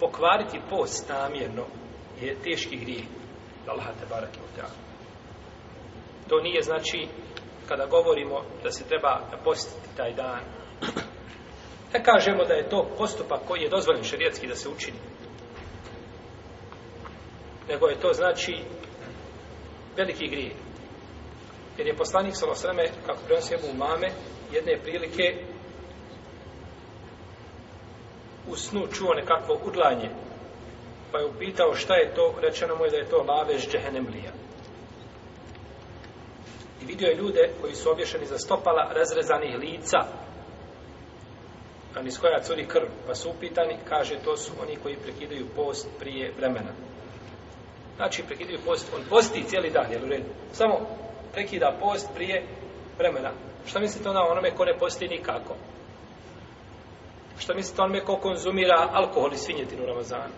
pokvariti post namjerno je teški grijeh. Allah te barake u teatru. To nije znači kada govorimo da se treba postiti taj dan. Ne kažemo da je to postupak koji je dozvoljen šarijetski da se učini. Nego je to znači veliki grijeh. Jer je poslanik Salosreme, kako prenosi Ebu Mame, jedne prilike u snu čuo nekakvo udlanje, pa je upitao šta je to, rečeno mu je da je to lavež džehenemlija. I vidio je ljude koji su obješeni za stopala razrezanih lica, a niz koja curi krv, pa su upitani, kaže, to su oni koji prekidaju post prije vremena. Znači, prekidaju post, on posti cijeli dan, jel u redu? Samo prekida post prije vremena. Što mislite onda onome ko ne posti nikako? Šta mislite onome ko konzumira alkohol i svinjetinu u Ramazanu?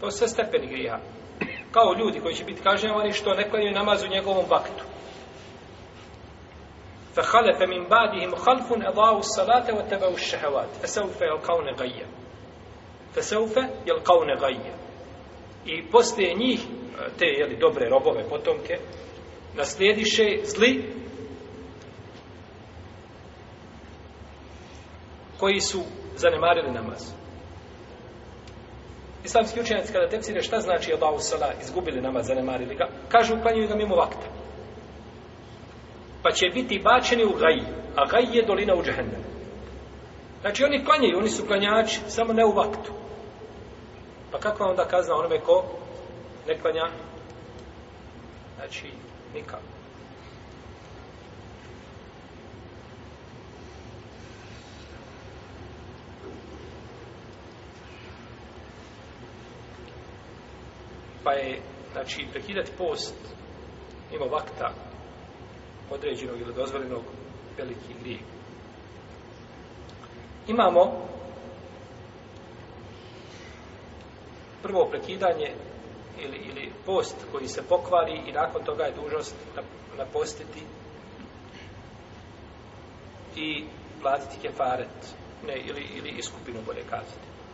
To su sve stepeni griha. Kao ljudi koji će biti kažnjavani što ne klanjuju namaz u njegovom vaktu. فَحَلَفَ مِنْ بَعْدِهِمْ خَلْفٌ أَضَاهُ السَّلَاةَ وَتَبَهُ الشَّهَوَاتِ فَسَوْفَ يَلْقَوْنَ غَيَّ فَسَوْفَ يَلْقَوْنَ غَيَّ I poslije njih, te jeli, dobre robove potomke, naslijediše zli koji su zanemarili namaz. Islamski učenjaci kada tepsire šta znači Allahu sala izgubili namaz, zanemarili ga, kažu uklanjuju ga mimo vakta. Pa će biti bačeni u gaji, a gaj je dolina u džahennem. Znači oni klanjaju, oni su klanjači, samo ne u vaktu. Pa kako onda kazna onome ko ne klanja? Znači, nikako. pa je, znači, prekidati post mimo vakta određenog ili dozvoljenog veliki grijeh. Imamo prvo prekidanje ili, ili post koji se pokvari i nakon toga je dužnost napostiti i platiti kefaret ne, ili, ili iskupinu bolje kazati.